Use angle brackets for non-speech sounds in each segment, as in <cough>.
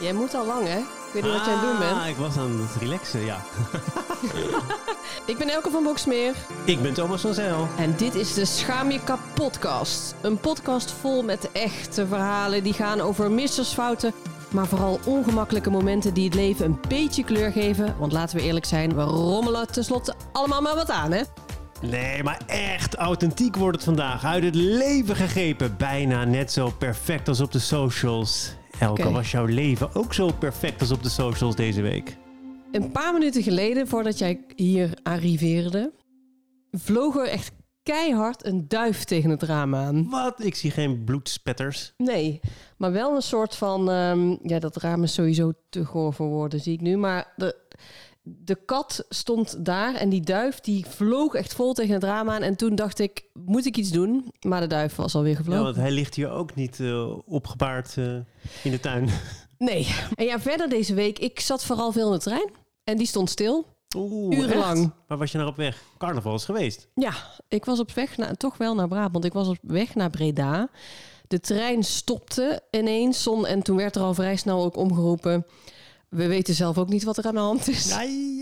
Jij moet al lang, hè? Ik weet niet wat jij aan het doen Ah, bent. ik was aan het relaxen, ja. <laughs> Ik ben Elke van Boksmeer. ik ben Thomas van Zijl. En dit is de Schaam je kap podcast. Een podcast vol met echte verhalen die gaan over missersfouten... maar vooral ongemakkelijke momenten die het leven een beetje kleur geven. Want laten we eerlijk zijn, we rommelen tenslotte allemaal maar wat aan, hè? Nee, maar echt authentiek wordt het vandaag. Uit het leven gegrepen. Bijna net zo perfect als op de socials. Elke, was jouw leven ook zo perfect als op de socials deze week? Een paar minuten geleden, voordat jij hier arriveerde... vloog er echt keihard een duif tegen het raam aan. Wat? Ik zie geen bloedspetters. Nee, maar wel een soort van... ehm, ja, dat raam is sowieso te goor voor woorden, zie ik nu. Maar de, de kat stond daar en die duif die vloog echt vol tegen het raam aan. En toen dacht ik, moet ik iets doen? Maar de duif was alweer Ja, gevlogen. want hij ligt hier ook niet eh, opgebaard eh, in de tuin. <laughs> Nee. En ja, verder deze week, ik zat vooral veel in de trein. En die stond stil. Oeh, Urenlang. echt? Waar was je naar op weg? Carnaval is geweest. Ja, ik was op weg naar, toch wel naar Brabant. Ik was op weg naar Breda. De trein stopte ineens zon, en toen werd er al vrij snel ook omgeroepen. We weten zelf ook niet wat er aan de hand is.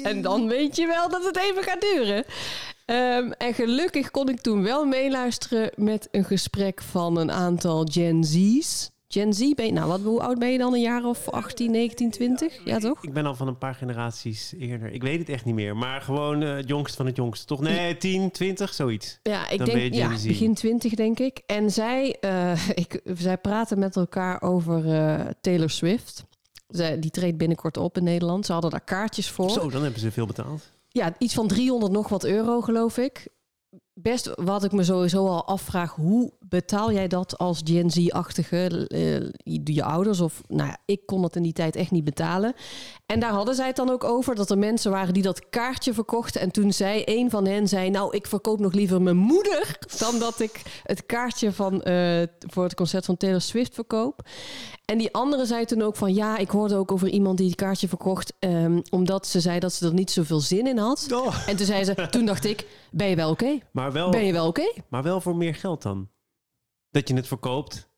En dan weet je wel dat het even gaat duren. Ehm, en gelukkig kon ik toen wel meeluisteren met een gesprek van een aantal Gen Z's. Gen Z, ben je, nou wat, hoe oud ben je dan? Een jaar of 18, 19, 20? Ja, toch? Ik ben al van een paar generaties eerder. Ik weet het echt niet meer. Maar gewoon eh, het jongste van het jongste. Toch? Nee, 10, 20, zoiets. Ja, ik Dan denk ja, begin 20 denk ik. En zij, eh, <laughs> ik, zij praten met elkaar over eh, Taylor Swift. Zij, die treedt binnenkort op in Nederland. Ze hadden daar kaartjes voor. Zo, dan hebben ze veel betaald. Ja, iets van 300 nog wat euro, geloof ik. Best wat ik me sowieso al afvraag, hoe betaal jij dat als Gen Z-achtige, eh, je, je ouders? Of, nou ja, ik kon het in die tijd echt niet betalen. En daar hadden zij het dan ook over, dat er mensen waren die dat kaartje verkochten. En toen zei een van hen, zei, nou, ik verkoop nog liever mijn moeder... <laughs> dan dat ik het kaartje van, eh, voor het concert van Taylor Swift verkoop. En die andere zei toen ook van, ja, ik hoorde ook over iemand die het kaartje verkocht... ehm, omdat ze zei dat ze er niet zoveel zin in had. Oh. En toen zei ze, toen dacht ik, ben je wel oké? Maar, wel, Ben je wel oké? maar wel voor meer geld dan. Dat je het verkoopt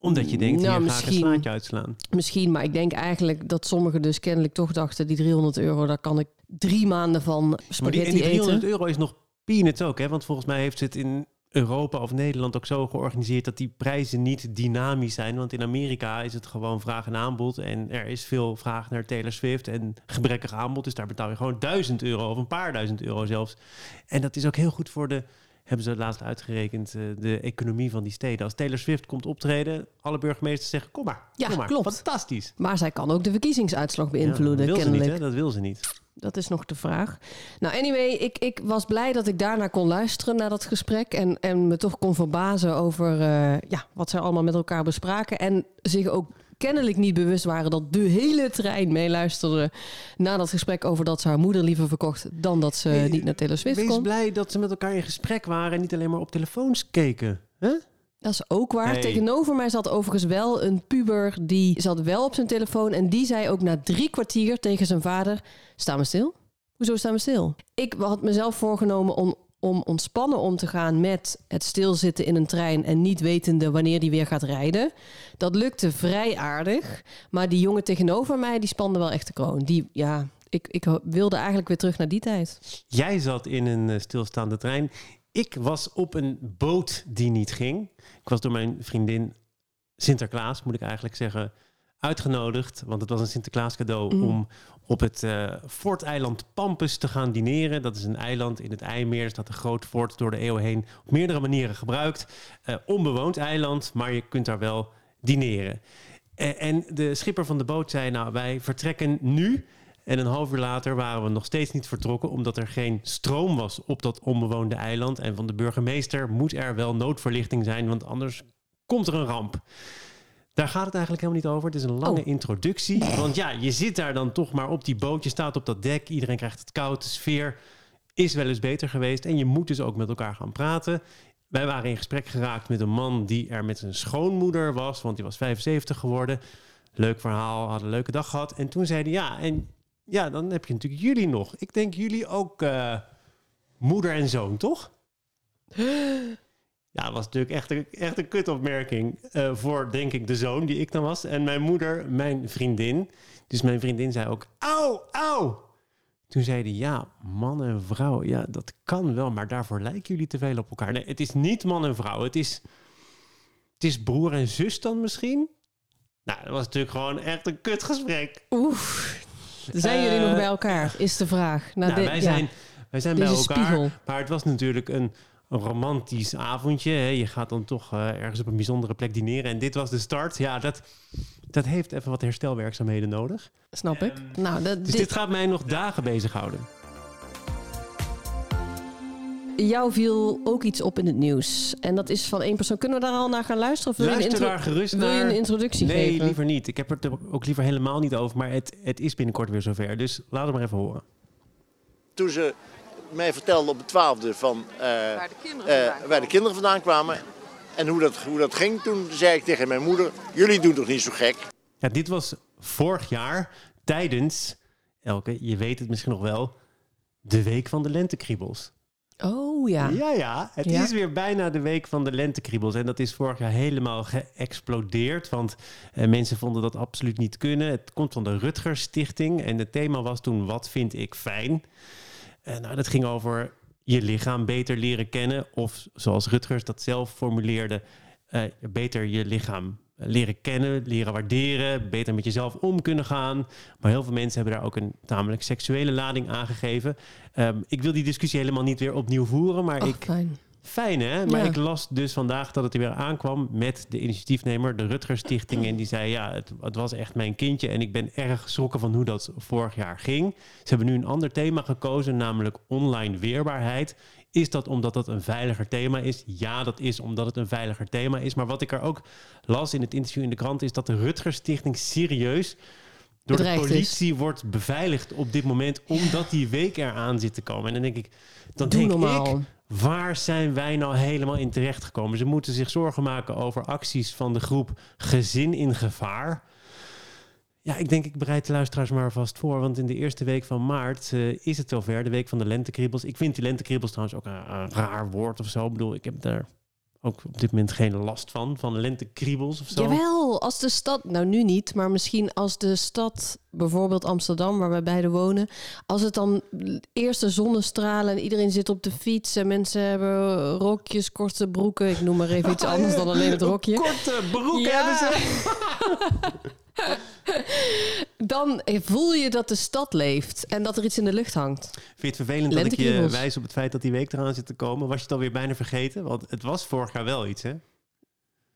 omdat je denkt, Nou, hier ga ik een slaatje uitslaan. Misschien, maar ik denk eigenlijk dat sommigen dus kennelijk toch dachten... die 300 euro, daar kan ik drie maanden van Maar die, en spaghetti die 300 eten. euro is nog peanuts ook. Hè? Want volgens mij heeft het in Europa of Nederland ook zo georganiseerd... dat die prijzen niet dynamisch zijn. Want in Amerika is het gewoon vraag en aanbod. En er is veel vraag naar Taylor Swift en gebrekkig aanbod. Dus daar betaal je gewoon 1000 euro of een paar duizend euro zelfs. En dat is ook heel goed voor de... Hebben ze laatst uitgerekend, eh, de economie van die steden. Als Taylor Swift komt optreden, alle burgemeesters zeggen: Kom maar, Ja, kom maar. klopt. Fantastisch. Maar zij kan ook de verkiezingsuitslag beïnvloeden, ja, dat wil kennelijk. Ze niet, hè? Dat wil ze niet. Dat is nog de vraag. Nou, anyway, ik, ik was blij dat ik daarna kon luisteren naar dat gesprek. En, en me toch kon verbazen over eh, ja, wat zij allemaal met elkaar bespraken. En zich ook kennelijk niet bewust waren dat de hele trein meeluisterde naar dat gesprek over dat ze haar moeder liever verkocht dan dat ze Hey, niet naar Taylor Swift Wees kon. blij dat ze met elkaar in gesprek waren en niet alleen maar op telefoons keken. Huh? Dat is ook waar. Hey. Tegenover mij zat overigens wel een puber die zat wel op zijn telefoon. En die zei ook na drie kwartier tegen zijn vader: Sta me stil. Hoezo staan we stil? Ik had mezelf voorgenomen om, om ontspannen om te gaan met het stilzitten in een trein en niet wetende wanneer die weer gaat rijden. Dat lukte vrij aardig. Maar die jongen tegenover mij, die spande wel echt de kroon. Die, ja, ik, ik wilde eigenlijk weer terug naar die tijd. Jij zat in een eh, stilstaande trein. Ik was op een boot die niet ging. Ik was door mijn vriendin Sinterklaas, moet ik eigenlijk zeggen, uitgenodigd. Want het was een Sinterklaas cadeau Mm. om op het eh forteiland Pampus te gaan dineren. Dat is een eiland in het IJmeer. Er staat een groot fort door de eeuwen heen op meerdere manieren gebruikt. Eh, onbewoond eiland, maar je kunt daar wel dineren. Eh, en de schipper van de boot zei, nou wij vertrekken nu. En een half uur later waren we nog steeds niet vertrokken, omdat er geen stroom was op dat onbewoonde eiland. En van de burgemeester moet er wel noodverlichting zijn, want anders komt er een ramp. Daar gaat het eigenlijk helemaal niet over. Het is een lange Oh. introductie. Want ja, je zit daar dan toch maar op die boot. Je staat op dat dek. Iedereen krijgt het koud. De sfeer is wel eens beter geweest. En je moet dus ook met elkaar gaan praten. Wij waren in gesprek geraakt met een man die er met zijn schoonmoeder was. Want die was 75 geworden. Leuk verhaal, had een leuke dag gehad. En toen zei hij, ja, en ja, dan heb je natuurlijk jullie nog. Ik denk jullie ook eh, moeder en zoon, toch? <gasps> Ja, dat was natuurlijk echt een, echt een kutopmerking uh, voor, denk ik, de zoon die ik dan was. En mijn moeder, mijn vriendin. Dus mijn vriendin zei ook, auw, auw. Toen zeiden ja, man en vrouw, ja, dat kan wel, maar daarvoor lijken jullie te veel op elkaar. Nee, het is niet man en vrouw, het is, het is broer en zus dan misschien. Nou, dat was natuurlijk gewoon echt een kutgesprek. Oef, zijn jullie nog eh, bij elkaar, is de vraag. Nou, nou wij, zijn, wij zijn bij elkaar, spiegel. maar het was natuurlijk een, een romantisch avondje. Hè. Je gaat dan toch uh, ergens op een bijzondere plek dineren. En dit was de start. Ja, dat, dat heeft even wat herstelwerkzaamheden nodig. Snap ik. Um, nou, dat, dus dit... gaat mij nog dagen bezighouden. Jou viel ook iets op in het nieuws. En dat is van één persoon. Kunnen we daar al naar gaan luisteren? Of wil Luister je daar gerust wil je een introductie nee, geven? Nee, liever niet. Ik heb het er ook liever helemaal niet over. Maar het, het is binnenkort weer zover. Dus laat het maar even horen. Toen ze mij vertelde op de twaalfde van uh, waar, de kinderen uh, waar de kinderen vandaan kwamen. En hoe dat, hoe dat ging, toen zei ik tegen mijn moeder: Jullie doen toch niet zo gek? Ja, dit was vorig jaar tijdens, Elke, je weet het misschien nog wel, de week van de lentekriebels. Oh ja. Ja, ja. Het is weer bijna de week van de lentekriebels. En dat is vorig jaar helemaal geëxplodeerd. Want eh, mensen vonden dat absoluut niet kunnen. Het komt van de Rutgers Stichting. En het thema was toen: Wat vind ik fijn? Uh, nou, dat ging over je lichaam beter leren kennen. Of zoals Rutgers dat zelf formuleerde, uh, beter je lichaam leren kennen, leren waarderen, beter met jezelf om kunnen gaan. Maar heel veel mensen hebben daar ook een tamelijk seksuele lading aangegeven. Um, ik wil die discussie helemaal niet weer opnieuw voeren, maar ik. Fijn. Fijn hè? Maar ik las dus vandaag dat het er weer aankwam met de initiatiefnemer, de Rutger Stichting. En die zei: Ja, het, het, was echt mijn kindje. En ik ben erg geschrokken van hoe dat vorig jaar ging. Ze hebben nu een ander thema gekozen, namelijk online weerbaarheid. Is dat omdat dat een veiliger thema is? Ja, dat is omdat het een veiliger thema is. Maar wat ik er ook las in het interview in de krant is dat de Rutger Stichting serieus door de politie wordt beveiligd op dit moment, omdat die week eraan zit te komen. En dan denk ik, dan denk normaal. ik, waar zijn wij nou helemaal in terechtgekomen? Ze moeten zich zorgen maken over acties van de groep Gezin in Gevaar. Ja, ik denk ik bereid de luisteraars maar vast voor. Want in de eerste week van maart uh, is het zover, de week van de lentekriebels. Ik vind die lentekriebels trouwens ook een, een, raar woord of zo. Ik bedoel, ik heb daar ook op dit moment geen last van, van lentekriebels of zo. Jawel, als de stad, nou nu niet, maar misschien als de stad, bijvoorbeeld Amsterdam, waar wij beide wonen, als het dan eerste zonnestralen en iedereen zit op de fiets en mensen hebben rokjes, korte broeken, ik noem maar even iets <laughs> anders dan alleen het rokje. Korte broeken hebben ze. <laughs> dan voel je dat de stad leeft en dat er iets in de lucht hangt. Vind je het vervelend dat ik je wijs op het feit dat die week eraan zit te komen? Was je het alweer bijna vergeten? Want het was vorig jaar wel iets, hè?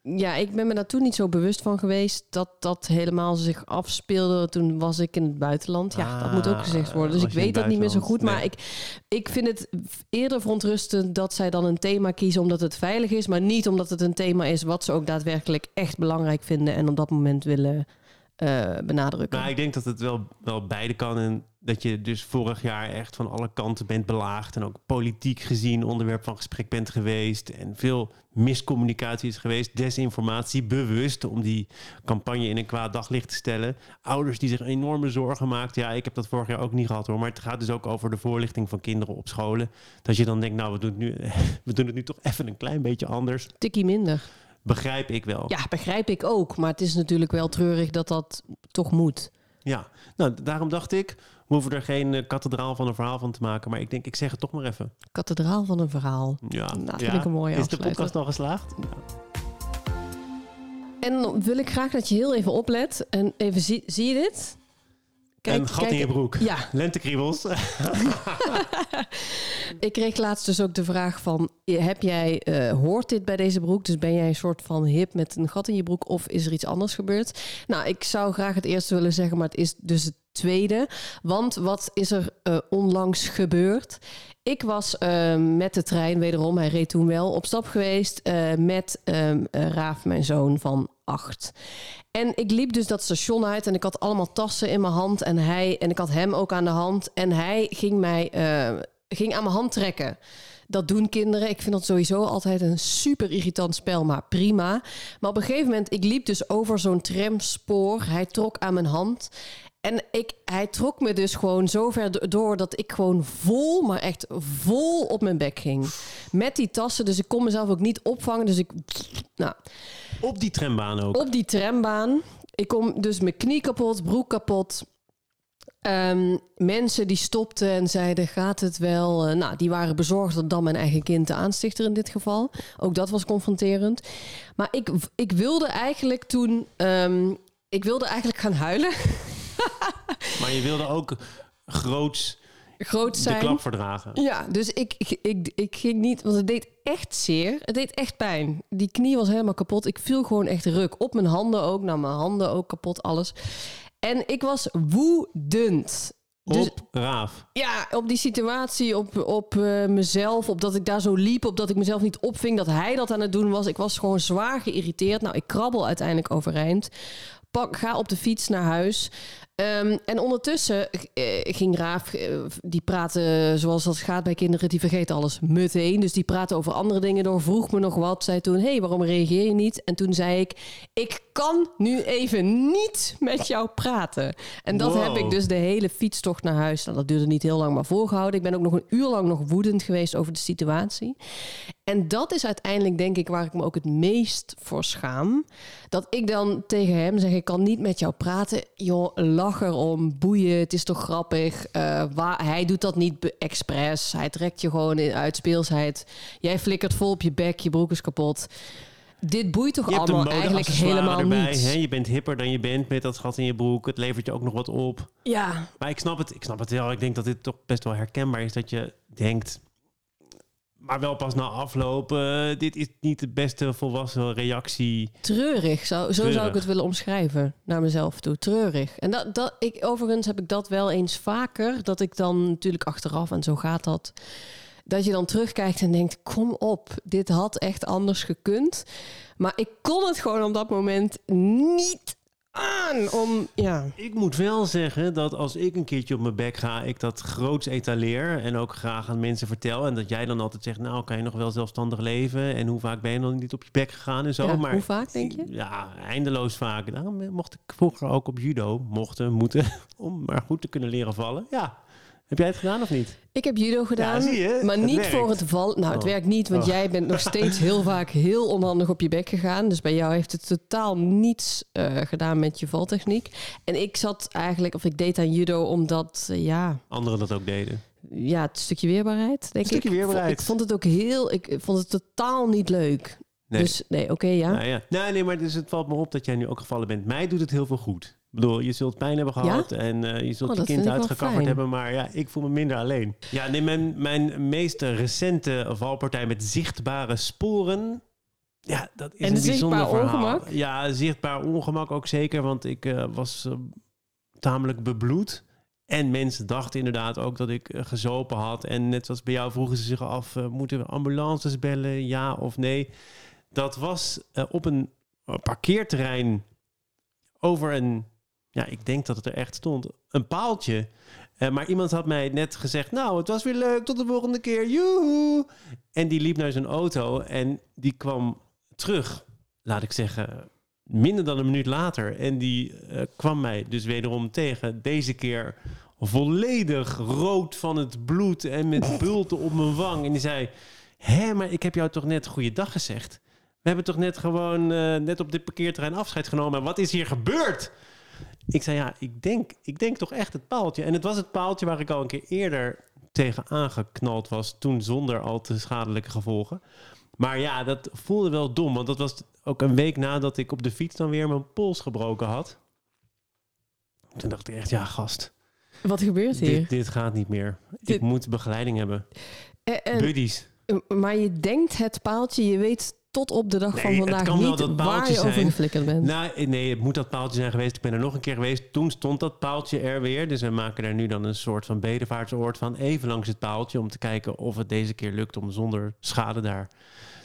Ja, ik ben me daar toen niet zo bewust van geweest dat dat helemaal zich afspeelde. Toen was ik in het buitenland. Ja, dat moet ook gezegd worden. Dus ik weet dat niet meer zo goed. Maar ik, ik vind het eerder verontrustend dat zij dan een thema kiezen omdat het veilig is. Maar niet omdat het een thema is wat ze ook daadwerkelijk echt belangrijk vinden. En op dat moment willen uh, benadrukken. Maar ik denk dat het wel, wel beide kan. En dat je dus vorig jaar echt van alle kanten bent belaagd. En ook politiek gezien onderwerp van gesprek bent geweest. En veel miscommunicatie is geweest. Desinformatie, bewust om die campagne in een kwaad daglicht te stellen. Ouders die zich enorme zorgen maakten. Ja, ik heb dat vorig jaar ook niet gehad hoor. Maar het gaat dus ook over de voorlichting van kinderen op scholen. Dat je dan denkt, nou, we doen het nu, <laughs> we doen het nu toch even een klein beetje anders. Tikkie minder. Begrijp ik wel. Ja, begrijp ik ook. Maar het is natuurlijk wel treurig dat dat toch moet. Ja, nou, daarom dacht ik, we hoeven er geen uh, kathedraal van een verhaal van te maken. Maar ik denk, ik zeg het toch maar even. Kathedraal van een verhaal. Ja, nou, vind ik een mooie Is de podcast al geslaagd? Ja. En wil ik graag dat je heel even oplet. En even zie, zie je dit? Kijk, een gat kijk, in je broek. Ja. Lentekriebels. <laughs> <laughs> ik kreeg laatst dus ook de vraag van... heb jij, uh, hoort dit bij deze broek? Dus ben jij een soort van hip met een gat in je broek... of is er iets anders gebeurd? Nou, ik zou graag het eerste willen zeggen... maar het is dus het tweede. Want wat is er uh, onlangs gebeurd? Ik was uh, met de trein, wederom, hij reed toen wel, op stap geweest... met ehm, Raaf, mijn zoon van acht. En ik liep dus dat station uit en ik had allemaal tassen in mijn hand. En, hij, en ik had hem ook aan de hand. En hij ging, mij, uh, ging aan mijn hand trekken. Dat doen kinderen. Ik vind dat sowieso altijd een super irritant spel, maar prima. Maar op een gegeven moment, ik liep dus over zo'n tramspoor. Hij trok aan mijn hand. En ik, hij trok me dus gewoon zo ver door dat ik gewoon vol, maar echt vol op mijn bek ging. Met die tassen, dus ik kon mezelf ook niet opvangen. Dus ik, nou. Op die trambaan ook? Op die trambaan. Ik kom dus mijn knie kapot, broek kapot. Um, mensen die stopten en zeiden: Gaat het wel? Uh, nou, die waren bezorgd dat dan mijn eigen kind de aanstichter in dit geval. Ook dat was confronterend. Maar ik, ik wilde eigenlijk toen. Um, ik wilde eigenlijk gaan huilen. <laughs> maar je wilde ook groots. Groot zijn. De klap verdragen. Ja, dus ik, ik, ik, ik ging niet, want het deed echt zeer. Het deed echt pijn. Die knie was helemaal kapot. Ik viel gewoon echt ruk. Op mijn handen ook. Nou, mijn handen ook kapot, alles. En ik was woedend. Dus, op Raaf? Ja, op die situatie, op, op uh, mezelf, op dat ik daar zo liep, op dat ik mezelf niet opving, dat hij dat aan het doen was. Ik was gewoon zwaar geïrriteerd. Nou, ik krabbel uiteindelijk overeind. Pak, ga op de fiets naar huis. Um, en ondertussen uh, ging Raaf, uh, die praten zoals dat gaat bij kinderen, die vergeten alles meteen. Dus die praten over andere dingen door, vroeg me nog wat, zei toen, hey, waarom reageer je niet? En toen zei ik, ik kan nu even niet met jou praten. En dat heb ik dus de hele fietstocht naar huis, nou, dat duurde niet heel lang, maar volgehouden. Ik ben ook nog een uur lang nog woedend geweest over de situatie. En dat is uiteindelijk, denk ik, waar ik me ook het meest voor schaam. Dat ik dan tegen hem zeg, ik kan niet met jou praten. Joh, lach erom, boeien, het is toch grappig. Uh, waar, hij doet dat niet expres. Hij trekt je gewoon in uitspeelsheid. Jij flikkert vol op je bek, je broek is kapot dit boeit toch allemaal eigenlijk helemaal erbij, niet. Hè? Je bent hipper dan je bent met dat gat in je broek. Het levert je ook nog wat op. Ja. Maar ik snap het, ik snap het wel. Ik denk dat dit toch best wel herkenbaar is. Dat je denkt, maar wel pas na aflopen. dit is niet de beste volwassen reactie. Treurig, zo, zo zou ik het willen omschrijven naar mezelf toe. Treurig. En dat, dat, ik, overigens heb ik dat wel eens vaker. Dat ik dan natuurlijk achteraf, en zo gaat dat dat je dan terugkijkt en denkt: kom op, dit had echt anders gekund. Maar ik kon het gewoon op dat moment niet aan om, ja. Ik moet wel zeggen dat als ik een keertje op mijn bek ga, ik dat groots etaleer en ook graag aan mensen vertel. En dat jij dan altijd zegt, nou kan je nog wel zelfstandig leven? En hoe vaak ben je dan niet op je bek gegaan en zo? Ja, maar, hoe vaak denk je? Ja, eindeloos vaak. Daarom mocht ik vroeger ook op judo, mochten, moeten, <laughs> om maar goed te kunnen leren vallen. Ja, heb jij het gedaan of niet? Ik heb judo gedaan, maar niet voor het val. Nou, het oh. werkt niet, want oh. jij bent nog steeds heel <laughs> vaak heel onhandig op je bek gegaan. Dus bij jou heeft het totaal niets uh, gedaan met je valtechniek. En ik zat eigenlijk, of ik deed aan judo omdat, uh, ja... Anderen dat ook deden. Ja, het stukje weerbaarheid, denk een stukje ik. weerbaarheid. Ik vond het ook heel, ik vond het totaal niet leuk. Nee. Dus nee, oké, ja. Nou, ja. Nee, nee, maar dus het valt me op dat jij nu ook gevallen bent. Mij doet het heel veel goed. Ik bedoel, je zult pijn hebben gehad en uh, je zult oh, je kind uitgekafferd hebben, maar ja, ik voel me minder alleen. Ja, nee, mijn, mijn meest recente valpartij met zichtbare sporen. Ja, dat is en een bijzonder zichtbaar verhaal. ongemak? Ja, zichtbaar ongemak ook zeker, want ik uh, was uh, tamelijk bebloed. En mensen dachten inderdaad ook dat ik gezopen had. En net zoals bij jou vroegen ze zich af, moeten we ambulances bellen, ja of nee? Dat was op een parkeerterrein over een, ja, ik denk dat het er echt stond, een paaltje. Uh, maar iemand had mij net gezegd, nou, het was weer leuk, tot de volgende keer, joehoe. En die liep naar zijn auto en die kwam terug, laat ik zeggen, minder dan een minuut later. En die uh, kwam mij dus wederom tegen, deze keer volledig rood van het bloed en met <laughs> bulten op mijn wang. En die zei, hé, maar ik heb jou toch net goeiedag gezegd? We hebben toch net gewoon uh, net op dit parkeerterrein afscheid genomen. Wat is hier gebeurd? Ik zei ja, ik denk, ik denk toch echt het paaltje. En het was het paaltje waar ik al een keer eerder tegen aangeknald was. Toen zonder al te schadelijke gevolgen. Maar ja, dat voelde wel dom. Want dat was ook een week nadat ik op de fiets dan weer mijn pols gebroken had. Toen dacht ik echt, ja gast. Wat gebeurt hier? Dit, dit gaat niet meer. Dit... Ik moet begeleiding hebben. En, en, Buddies. Maar je denkt het paaltje, je weet tot op de dag van vandaag kan niet dat waar je over geflikkerd bent. Nou, nee, het moet dat paaltje zijn geweest. Ik ben er nog een keer geweest. Toen stond dat paaltje er weer. Dus we maken daar nu dan een soort van bedevaartsoord van. Even langs het paaltje om te kijken of het deze keer lukt om zonder schade daar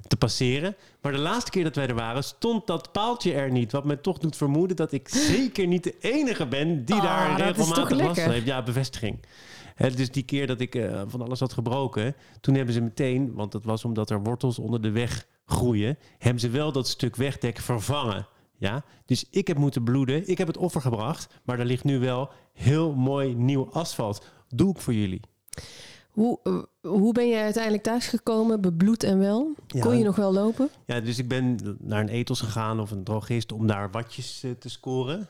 te passeren. Maar de laatste keer dat wij er waren, stond dat paaltje er niet. Wat me toch doet vermoeden dat ik <gasps> zeker niet de enige ben die oh, daar regelmatig last van heeft. Ja, bevestiging. Hè, dus die keer dat ik eh, van alles had gebroken, toen hebben ze meteen, want dat was omdat er wortels onder de weg groeien, hebben ze wel dat stuk wegdek vervangen. Ja, dus ik heb moeten bloeden. Ik heb het offer gebracht, maar er ligt nu wel heel mooi nieuw asfalt. Doe ik voor jullie. Hoe, eh, hoe ben jij uiteindelijk thuisgekomen, bebloed en wel? Ja. Kon je nog wel lopen? Ja, dus ik ben naar een ethos gegaan of een drogist om daar watjes eh, te scoren.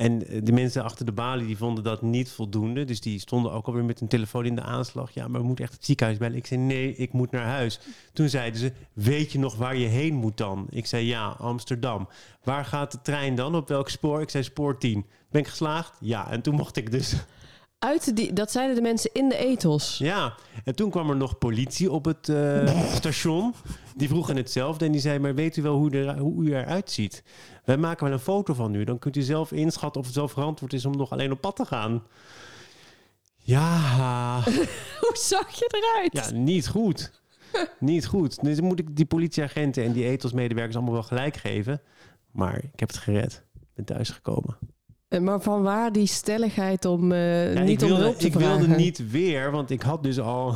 En eh, de mensen achter de balie die vonden dat niet voldoende. Dus die stonden ook alweer met hun telefoon in de aanslag. Ja, maar we moeten echt het ziekenhuis bellen. Ik zei nee, ik moet naar huis. Toen zeiden ze, weet je nog waar je heen moet dan? Ik zei ja, Amsterdam. Waar gaat de trein dan? Op welk spoor? Ik zei spoor 10. Ben ik geslaagd? Ja, en toen mocht ik dus Uit die, dat zeiden de mensen in de ethos. Ja, en toen kwam er nog politie op het eh, <laughs> station. Die vroegen hetzelfde en die zei, maar weet u wel hoe, er, hoe u eruit ziet? Wij maken wel een foto van u. Dan kunt u zelf inschatten of het zelf verantwoord is om nog alleen op pad te gaan. Ja, <laughs> Hoe zag je eruit? ja niet goed. Niet goed. Dus moet ik die politieagenten en die ethosmedewerkers allemaal wel gelijk geven. Maar ik heb het gered. Ik ben thuisgekomen. Eh, Maar van waar die stelligheid om eh, Ja, niet ik om wilde, hulp te ik vragen? wilde niet weer, want ik had dus al...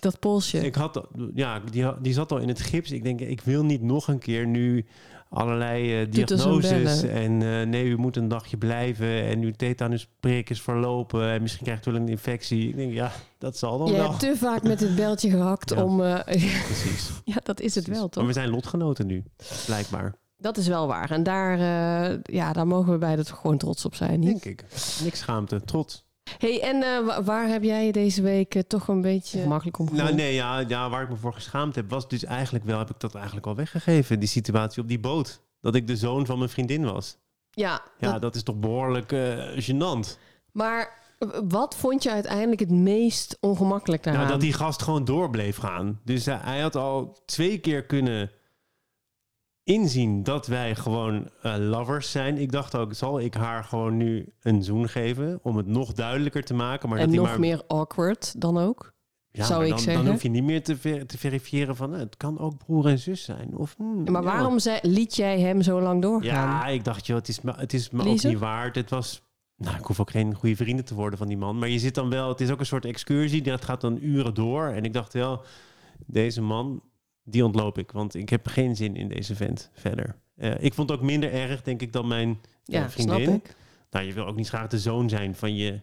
Dat polsje. Ik had, ja, die, die zat al in het gips. Ik denk, ik wil niet nog een keer nu allerlei en diagnoses. En nee, u moet een dagje blijven. En uw tetanusprik is verlopen. En misschien krijgt u wel een infectie. Ik denk, ja, dat zal dan je wel. hebt te vaak met het beltje gehakt Ja. om... Precies. <laughs> ja, dat is het wel, Maar toch? we zijn lotgenoten nu, blijkbaar. Dat is wel waar. En daar, eh, ja, daar mogen we beiden toch gewoon trots op zijn, niet? Denk ik. Niks schaamte, trots. hey, en eh, wa- waar heb jij deze week eh, toch een beetje makkelijk om Nou nee, ja, ja, waar ik me voor geschaamd heb, was dus eigenlijk wel, heb ik dat eigenlijk al weggegeven. Die situatie op die boot. Dat ik de zoon van mijn vriendin was. Ja, Ja, dat- dat is toch behoorlijk eh gênant. maar wat vond je uiteindelijk het meest ongemakkelijk daaraan? Nou, dat die gast gewoon door bleef gaan. Dus hij had al twee keer kunnen inzien dat wij gewoon eh, lovers zijn. Ik dacht ook, zal ik haar gewoon nu een zoen geven om het nog duidelijker te maken? Maar en dat nog maar, meer awkward dan ook? ja, zou ik dan, zeggen. Dan hoef je niet meer te, ver- te verifiëren van, eh, het kan ook broer en zus zijn. Of, hmm, Maar waarom liet jij hem zo lang doorgaan? Ja, ik dacht, joh, het is me, het is me ook niet waard. Het was... Nou, ik hoef ook geen goede vrienden te worden van die man. Maar je zit dan wel... Het is ook een soort excursie. Dat gaat dan uren door. En ik dacht wel, deze man, die ontloop ik. Want ik heb geen zin in deze vent verder. Eh, ik vond het ook minder erg, denk ik, dan mijn eh, Ja, vriendin. snap ik. Nou, je wil ook niet graag de zoon zijn van je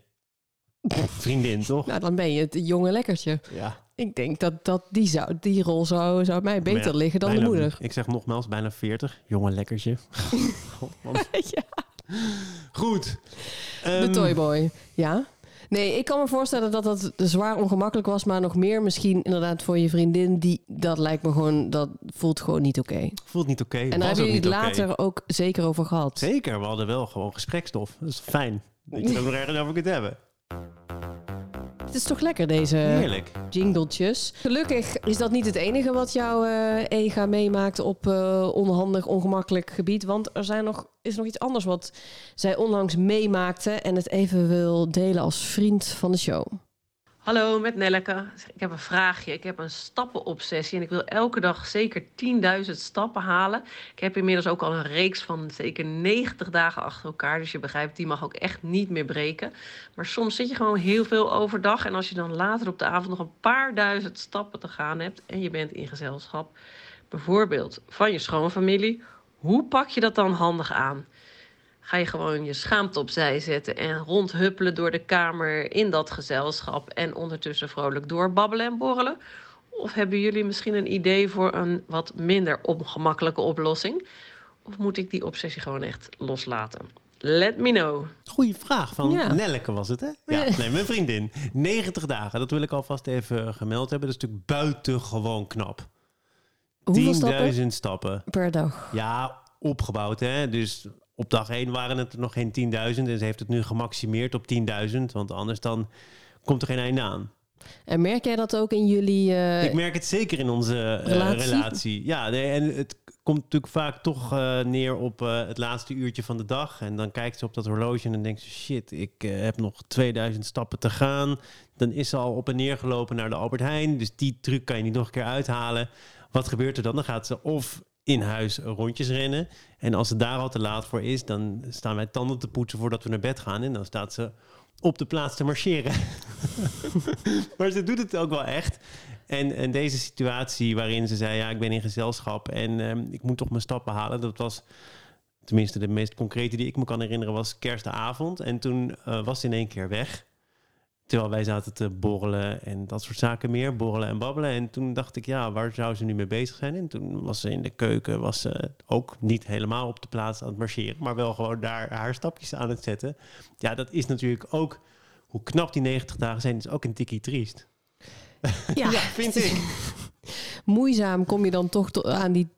<laughs> vriendin, toch? Nou, dan ben je het jonge lekkertje. Ja. Ik denk dat, dat die, zou, die rol zou, zou mij beter Maar ja, liggen dan bijna- de moeder. Ik zeg nogmaals, bijna 40. Jonge lekkertje. <laughs> God, ja, Goed. de Ehm, toyboy. Ja? Nee, ik kan me voorstellen dat dat zwaar ongemakkelijk was, maar nog meer misschien inderdaad voor je vriendin. Die, dat lijkt me gewoon, dat voelt gewoon niet oké. Voelt niet oké. En daar hebben jullie het later ook zeker over gehad. Zeker, we hadden wel gewoon gesprekstof. Dat is fijn. Dat <laughs> je er nog ergens over kunt hebben. Het is toch lekker, deze Heerlijk. jingletjes. Gelukkig is dat niet het enige wat jouw eh, ega meemaakt op eh, onhandig, ongemakkelijk gebied. Want er zijn nog, is nog iets anders wat zij onlangs meemaakte en het even wil delen als vriend van de show. Hallo, met Nelleke. Ik heb een vraagje. Ik heb een stappenobsessie en ik wil elke dag zeker 10.000 stappen halen. Ik heb inmiddels ook al een reeks van zeker 90 dagen achter elkaar. Dus je begrijpt, die mag ook echt niet meer breken. Maar soms zit je gewoon heel veel overdag. En als je dan later op de avond nog een paar duizend stappen te gaan hebt en je bent in gezelschap, bijvoorbeeld van je schoonfamilie, hoe pak je dat dan handig aan? Ga je gewoon je schaamte opzij zetten en rondhuppelen door de kamer in dat gezelschap en ondertussen vrolijk doorbabbelen en borrelen? Of hebben jullie misschien een idee voor een wat minder ongemakkelijke oplossing? Of moet ik die obsessie gewoon echt loslaten? Let me know. Goeie vraag van Ja. Nelleke was het, hè? Ja, nee, mijn vriendin. 90 dagen, dat wil ik alvast even gemeld hebben. Dat is natuurlijk buitengewoon knap. 10.000 Hoeveel stappen stappen. per dag? Ja, opgebouwd, hè? Dus op dag 1 waren het er nog geen 10.000. En ze heeft het nu gemaximeerd op 10.000. Want anders dan komt er geen einde aan. En merk jij dat ook in jullie... eh, Ik merk het zeker in onze eh, Relatie? relatie? Ja, nee, en het komt natuurlijk vaak toch eh, neer op het laatste uurtje van de dag. En dan kijkt ze op dat horloge en dan denkt ze... shit, ik heb nog 2000 stappen te gaan. Dan is ze al op en neer gelopen naar de Albert Heijn. Dus die truc kan je niet nog een keer uithalen. Wat gebeurt er dan? Dan gaat ze of in huis rondjes rennen. En als het daar al te laat voor is, dan staan wij tanden te poetsen voordat we naar bed gaan. En dan staat ze op de plaats te marcheren. <laughs> maar ze doet het ook wel echt. En, en deze situatie waarin ze zei, ja, ik ben in gezelschap en ehm, ik moet toch mijn stappen halen. Dat was, tenminste de meest concrete die ik me kan herinneren, was kerstavond. En toen uh, was ze in één keer weg. Terwijl wij zaten te borrelen en dat soort zaken meer. Borrelen en babbelen. En toen dacht ik, ja, waar zou ze nu mee bezig zijn? En toen was ze in de keuken, was ze ook niet helemaal op de plaats aan het marcheren. Maar wel gewoon daar haar stapjes aan het zetten. Ja, dat is natuurlijk ook, hoe knap die 90 dagen zijn, is ook een tikkie triest. Ja, <laughs> vind ik. Moeizaam kom je dan toch aan die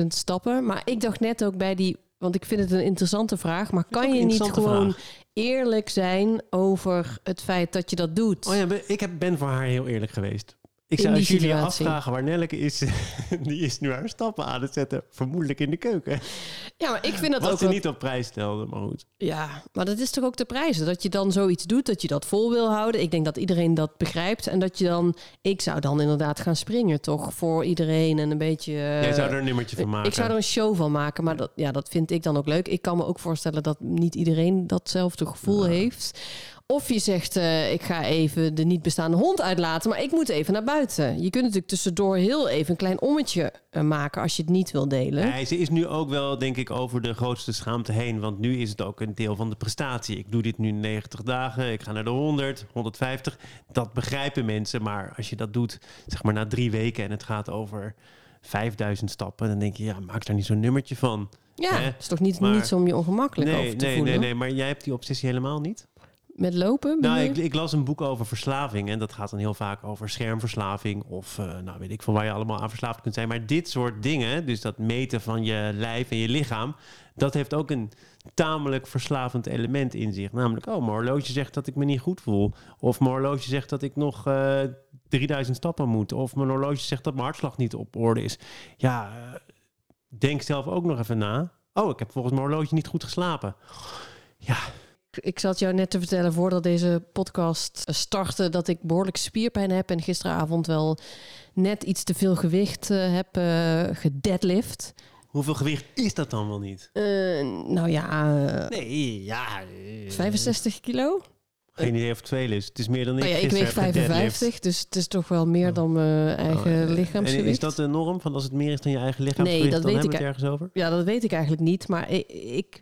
10.000 stappen. Maar ik dacht net ook bij die want ik vind het een interessante vraag. Maar kan je niet gewoon eerlijk zijn over het feit dat je dat doet? Oh ja, ik heb, ben voor haar heel eerlijk geweest. Ik zou jullie situatie. afvragen waar Nelleke is. <laughs> Die is nu haar stappen aan het zetten. Vermoedelijk in de keuken. Ja, maar ik vind dat Wat ook... ze niet op prijs stelde, maar goed. Ja, maar dat is toch ook de prijs. Dat je dan zoiets doet, dat je dat vol wil houden. Ik denk dat iedereen dat begrijpt. En dat je dan... Ik zou dan inderdaad gaan springen, toch? Voor iedereen en een beetje... Jij zou er een nummertje van maken. Ik zou er een show van maken. Maar dat, ja, dat vind ik dan ook leuk. Ik kan me ook voorstellen dat niet iedereen datzelfde gevoel heeft. Of je zegt, uh, ik ga even de niet bestaande hond uitlaten, maar ik moet even naar buiten. Je kunt natuurlijk tussendoor heel even een klein ommetje uh, maken als je het niet wil delen. Nee, ze is nu ook wel, denk ik, over de grootste schaamte heen. Want nu is het ook een deel van de prestatie. Ik doe dit nu 90 dagen, ik ga naar de 100, 150. Dat begrijpen mensen, maar als je dat doet, zeg maar na drie weken en het gaat over 5000 stappen, dan denk je, ja, maak daar niet zo'n nummertje van. Ja, het is toch niet, maar, niet zo om je ongemakkelijk nee, over te nee, voelen? Nee, nee, maar jij hebt die obsessie helemaal niet? Met lopen? Nou, ik, ik, las een boek over verslaving. En dat gaat dan heel vaak over schermverslaving. Of uh, nou weet ik van waar je allemaal aan verslaafd kunt zijn. Maar dit soort dingen, dus dat meten van je lijf en je lichaam. Dat heeft ook een tamelijk verslavend element in zich. Namelijk, oh, mijn horloge zegt dat ik me niet goed voel. Of mijn horloge zegt dat ik nog uh, 3000 stappen moet. Of mijn horloge zegt dat mijn hartslag niet op orde is. Ja, uh, denk zelf ook nog even na. Oh, ik heb volgens mijn horloge niet goed geslapen. Ja, ik zat jou net te vertellen voordat deze podcast startte dat ik behoorlijk spierpijn heb en gisteravond wel net iets te veel gewicht uh, heb uh, gedeadlift. Hoeveel gewicht is dat dan wel niet? Uh, nou ja. nee, ja. 65 kilo? Geen idee of het veel is. Het is meer dan ik. Oh ja, ik weeg 55, dus het is toch wel meer dan mijn eigen oh, lichaamsgewicht. En is dat de norm van als het meer is dan je eigen lichaamsgewicht? Nee, dat dan weet ik het ergens over. Ja, dat weet ik eigenlijk niet. Maar ik, ik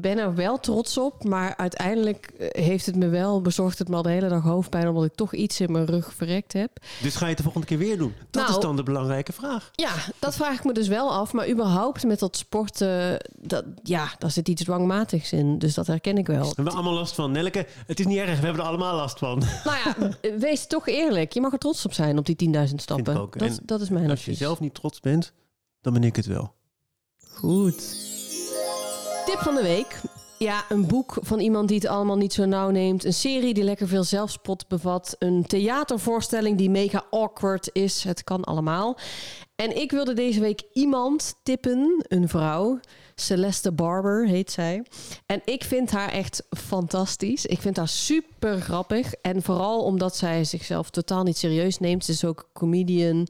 ben er wel trots op, maar uiteindelijk heeft het me wel bezorgd het me al de hele dag hoofdpijn, omdat ik toch iets in mijn rug verrekt heb. Dus ga je het de volgende keer weer doen? Dat nou, is dan de belangrijke vraag. Ja, dat vraag ik me dus wel af. Maar überhaupt met dat sporten, dat, ja, daar zit iets dwangmatigs in. Dus dat herken ik wel. We hebben allemaal last van. Nelleke, het is niet erg, we hebben er allemaal last van. Nou ja, wees toch eerlijk. Je mag er trots op zijn op die 10.000 stappen. Ook. Dat, dat is mijn Als je zelf niet trots bent, dan ben ik het wel. Goed. Tip van de week. Ja, een boek van iemand die het allemaal niet zo nauw neemt. Een serie die lekker veel zelfspot bevat. Een theatervoorstelling die mega awkward is. Het kan allemaal. En ik wilde deze week iemand tippen, een vrouw. Celeste Barber heet zij. En ik vind haar echt fantastisch. Ik vind haar super grappig. En vooral omdat zij zichzelf totaal niet serieus neemt. Ze is ook comedian.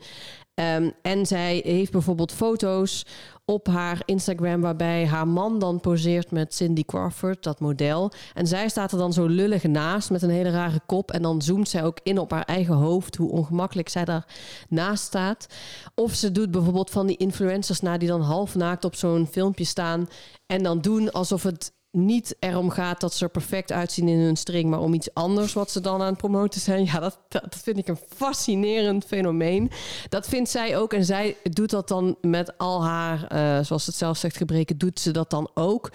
Um, en zij heeft bijvoorbeeld foto's op haar Instagram waarbij haar man dan poseert met Cindy Crawford, dat model. En zij staat er dan zo lullig naast met een hele rare kop. En dan zoomt zij ook in op haar eigen hoofd, hoe ongemakkelijk zij daar naast staat. Of ze doet bijvoorbeeld van die influencers na die dan half naakt op zo'n filmpje staan. En dan doen alsof het niet erom gaat dat ze er perfect uitzien in hun string, maar om iets anders wat ze dan aan het promoten zijn. Ja, dat, dat vind ik een fascinerend fenomeen. Dat vindt zij ook en zij doet dat dan met al haar, uh, zoals het zelf zegt, gebreken, doet ze dat dan ook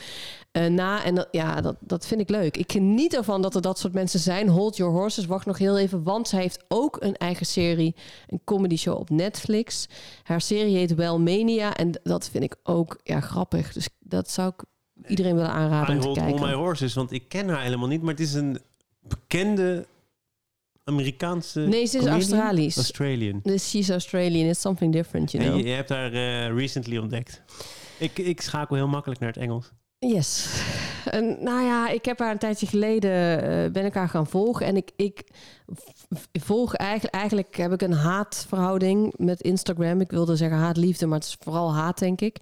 uh, na. En ja, dat, dat vind ik leuk. Ik geniet ervan dat er dat soort mensen zijn. Hold Your Horses, wacht nog heel even, want zij heeft ook een eigen serie, een comedy show op Netflix. Haar serie heet Wellmania en dat vind ik ook ja, grappig. Dus dat zou ik iedereen willen aanraden om te kijken. All My Horses, want ik ken haar helemaal niet, maar het is een bekende Amerikaanse. Nee, ze is Australisch. Australian. Dus she's Australian. It's something different, you know. Je, je hebt haar uh, recently ontdekt. Ik, ik schakel heel makkelijk naar het Engels. Yes. En, nou ja, ik heb haar een tijdje geleden eh, ben ik haar gaan volgen. En ik, ik volg eigenlijk, eigenlijk heb ik een haatverhouding met Instagram. Ik wilde zeggen haatliefde, maar het is vooral haat, denk ik.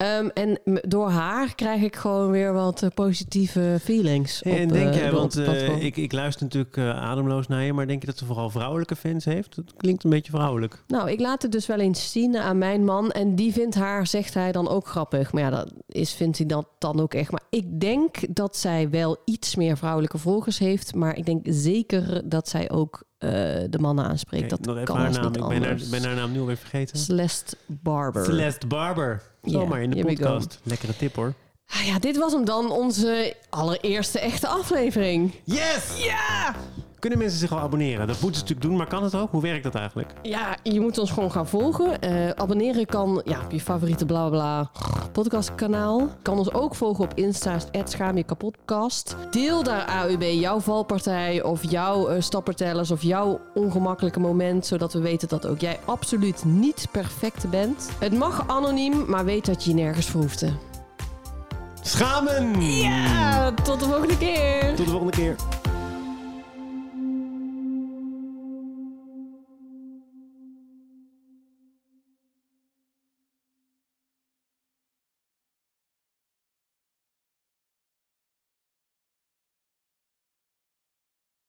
Ehm, en door haar krijg ik gewoon weer wat eh, positieve feelings. En op, denk eh, jij, want eh, ik, ik luister natuurlijk ademloos naar je, maar denk je dat ze vooral vrouwelijke fans heeft? Dat klinkt een beetje vrouwelijk. Nou, ik laat het dus wel eens zien aan mijn man. En die vindt haar, zegt hij dan ook grappig. Maar ja, dat is, vindt hij dat dan ook echt. Maar ik denk dat zij wel iets meer vrouwelijke volgers heeft. Maar ik denk zeker dat zij ook de mannen aanspreekt. Dat nog even kan haar naam. niet Ik ben haar, anders. ben haar naam nu alweer vergeten. Celeste Barber. Celeste Barber. Zomaar in de podcast. Lekkere tip hoor. Ah ja, dit was hem dan, onze allereerste echte aflevering. Yes! Ja! Kunnen mensen zich al abonneren? Dat moeten ze natuurlijk doen, maar kan het ook? Hoe werkt dat eigenlijk? Ja, je moet ons gewoon gaan volgen. Eh, abonneren kan ja, op je favoriete bla bla podcastkanaal. Kan ons ook volgen op Insta, het schaam je kapotkast. Deel daar AUB jouw valpartij of jouw eh, stappertellers of jouw ongemakkelijke moment. Zodat we weten dat ook jij absoluut niet perfect bent. Het mag anoniem, maar weet dat je je nergens voor hoeft te. Schamen! Ja, tot de volgende keer. Tot de volgende keer.